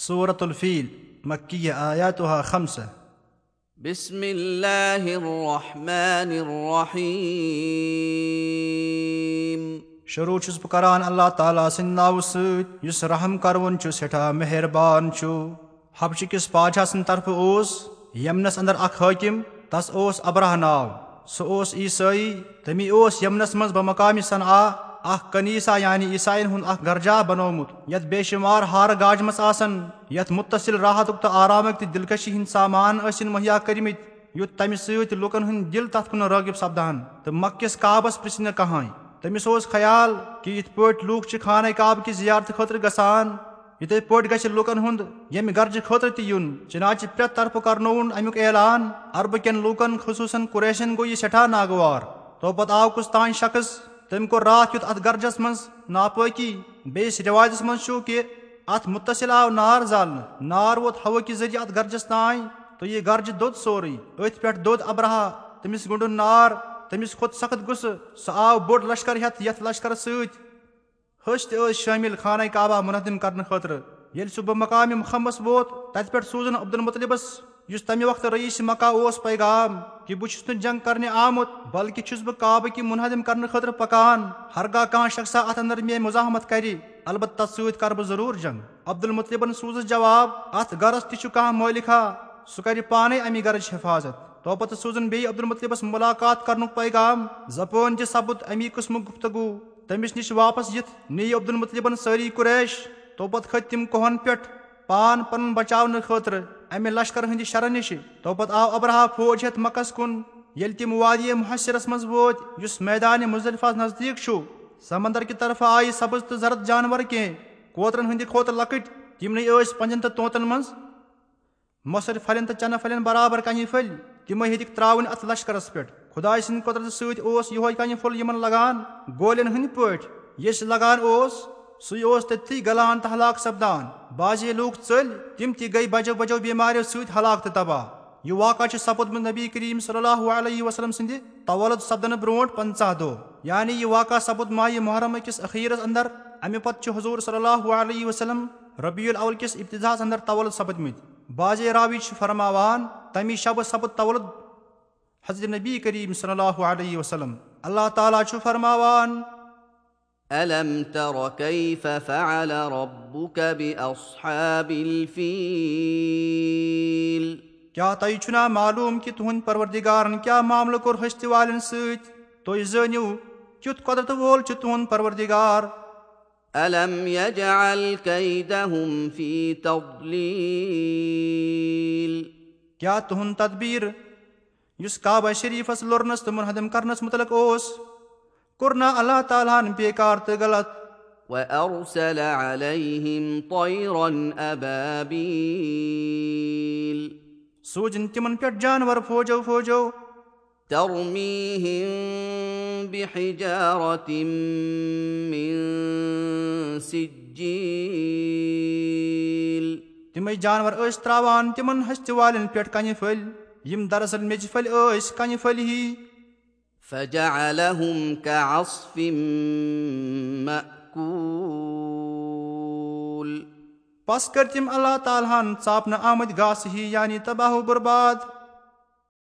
صوٗرت الفیٖل مکی آیاتُہا خمسہٕ بسم الله الرحمن الرحيم. شروٗع چھُس بہٕ کران اللہ تعالیٰ سٕنٛدِ ناوٕ سۭتۍ یُس رحم کرون چھُ سٮ۪ٹھاہ مہربان چھُ حبشہٕ کِس بادشاہ سٕنٛدِ طرفہٕ اوس یمنس انٛدر اکھ حٲکِم تس اوس ابراہ ناو. سُہ اوس عیٖسٲیی تٔمی اوس یمنس منٛز بہ مقامہِ اکھ کنیٖسا یعنی عیٖساین ہُنٛد اکھ گرجا بنومُت یتھ بے شُمار ہارٕ گاجمژٕ آسن یتھ مُتصِل راحتُک تہٕ آرامُک تہٕ دِلکٔشی ہٕنٛدۍ سامان ٲسِن مُہیا کٔرمٕتۍ یُتھ تمہِ سۭتۍ لُکن ہٕنٛدۍ دِل تتھ کُن رٲغِب سپدان تہٕ مکِس کابس پرژھِ نہٕ کٕہٕنۍ تٔمِس اوس خیال کہِ یِتھ پٲٹھۍ لُکھ چھِ خانہ کعبہٕ کہِ زیارتہٕ خٲطرٕ گژھان یِتھٕے پٲٹھۍ گژھِ لُکن ہُنٛد ییٚمہِ گرجہِ خٲطرٕ تہِ یُن چِناچہِ پرٛٮ۪تھ طرفہٕ کرنووُن امیُک اعلان اربہٕ کٮ۪ن لوٗکن خصوٗصن قریشن گوٚو یہِ سٮ۪ٹھاہ ناگوار تو پتہٕ آو کُس تانۍ شخص تٔمۍ کوٚر راتھ کیُتھ اتھ گرجس منٛز ناپٲقی بیٚیِس رِوایتس منٛز چھُ کہِ اتھ مُتصِل آو نار زالنہٕ۔ نار ووت ہوہہٕ کہِ ذٔریعہٕ اتھ گرجس تانۍ تہٕ یہِ گرجہِ دوٚد سورُے۔ أتھۍ پٮ۪ٹھ دوٚد ابراہ تٔمِس گنٛڈُن نار تٔمِس کھوٚت سخت غُصہٕ سُہ آو بوٚڑ لشکر ہٮ۪تھ یتھ لشکرس سۭتۍ۔ ۂسۍ تہِ ٲسۍ شٲمِل خانہ کعبہ مُنعدم کرنہٕ خٲطرٕ ییٚلہِ سُہ بہٕ مقامہِ محمس ووت تتہِ پٮ۪ٹھ سوٗزُن عبدالمطلبس یُس تمہِ وقتہٕ رعیٖس مکہ اوس پیغام کہِ بہٕ چھُس نہٕ جنگ کرنہِ آمُت بلکہِ چھُس بہٕ کعبہٕ کہِ مُنحدم کرنہٕ خٲطرٕ پکان ہرگاہ کانٛہہ شخصا اتھ انٛدر مےٚ مُزاحمت کرِ البتہ تتھ سۭتۍ کرٕ بہٕ ضروٗر جنگ عبدالمطلبن سوٗزُس جواب اتھ گرس تہِ چھُ کانٛہہ مٲلِکا سُہ کرِ پانے امہِ گرٕچ حِفاظت تو پتہٕ سوٗزُن بیٚیہِ عبدالمطلبس مُلاقات کرنُک پیغام زپٲنۍ تہِ سپُد امی قٕسمُک گُفتگوٗ تٔمِس نِش واپس یِتھ نِیہِ عبدالمطلبن سٲری قُریش تو پتہٕ کھٔتۍ تِم کوہن پٮ۪ٹھ پان پنُن بچاونہٕ خٲطرٕ امہِ لشکر ہٕنٛدِ شرن نِش تو پتہٕ آو ابراہ فوج ہٮ۪تھ مکس کُن ییٚلہِ تِم وادی مُحصرس منٛز وٲتۍ یُس میدانہِ مُضلفس نزدیٖک چھُ سمندر کہِ طرفہٕ آیہِ سبٕز تہٕ زرد جانور کینٛہہ کوترن ہٕنٛدِ کھۄتہٕ لۄکٕٹۍ تِمنٕے ٲسۍ پنجن تہٕ طوطن منٛز مۄسر پھلٮ۪ن تہٕ چنہٕ پھلٮ۪ن برابر کنہِ پھٔلۍ تِمے ہیٚتِکھ تراوٕنۍ اتھ لشکرس پٮ۪ٹھ خۄداے سٕنٛدِ قۄدرتہٕ سۭتۍ اوس یِہوے کنہِ پھوٚل یِمن لگان گولین ہٕنٛدۍ پٲٹھۍ یُس لگان اوس سُے اوس تٔتھی گلان تہٕ ہلاک سپدان بازے لوٗکھ ژٔلۍ تِم تہِ گٔے بجو بجو بٮ۪مارٮ۪و سۭتۍ ہلاک تہٕ تباہ یہِ واقع چھُ سپُدمُت نبی کریٖم صلی اللہُ علیہ وسلم سٕنٛدِ طولت سپدنہٕ برونٛٹھ پنٛژاہ دۄہ یعنی یہِ واقع سپُد مایہِ محرم أکِس أخیٖرس انٛدر امہِ پتہٕ چھُ حضوٗر صلی اللہُ علیہ وسلم ربی الاول کِس ابتِداہس انٛدر طولت سپٕدمٕتۍ بازے راوی چھِ فرماوان تمی شبہٕ سپُد طولت حضرت نبی کریٖم صلی اللہُ علیہ وسلم اللہ تعالیٰ چھُ فرماوان کیٛاہ تۄہہِ چھُنا معلوٗم کہِ تُہنٛدِ پروردِگارن کیٛاہ معاملہٕ کوٚر ۂستہِ والٮ۪ن سۭتۍ؟ تُہۍ زٲنِو کیُتھ قۄدرتہٕ وول چھُ تُہُنٛد پروردِگار؟ کیٛاہ تُہُنٛد تدبیٖر یُس کابا شریٖفس لورنس تہٕ مُنحدم کرنس مُتعلق اوس کوٚر نہ اللہ تعالیٰ ہن بےکار تہٕ غلط سوٗزِن تِمن پٮ۪ٹھ جانور فوجو فوجو تِمے جانور ٲسۍ تراوان تِمن ۂستہِ والٮ۪ن پٮ۪ٹھ کنہِ پھٔلۍ یِم دراصل میٚژِ پھٔلۍ ٲسۍ پھٔلۍ ہی پس کٔرۍ تِم اللہ تعالیٰ ہن ژاپنہٕ آمٕتۍ گاسہٕ ہی یعنی تباہ برباد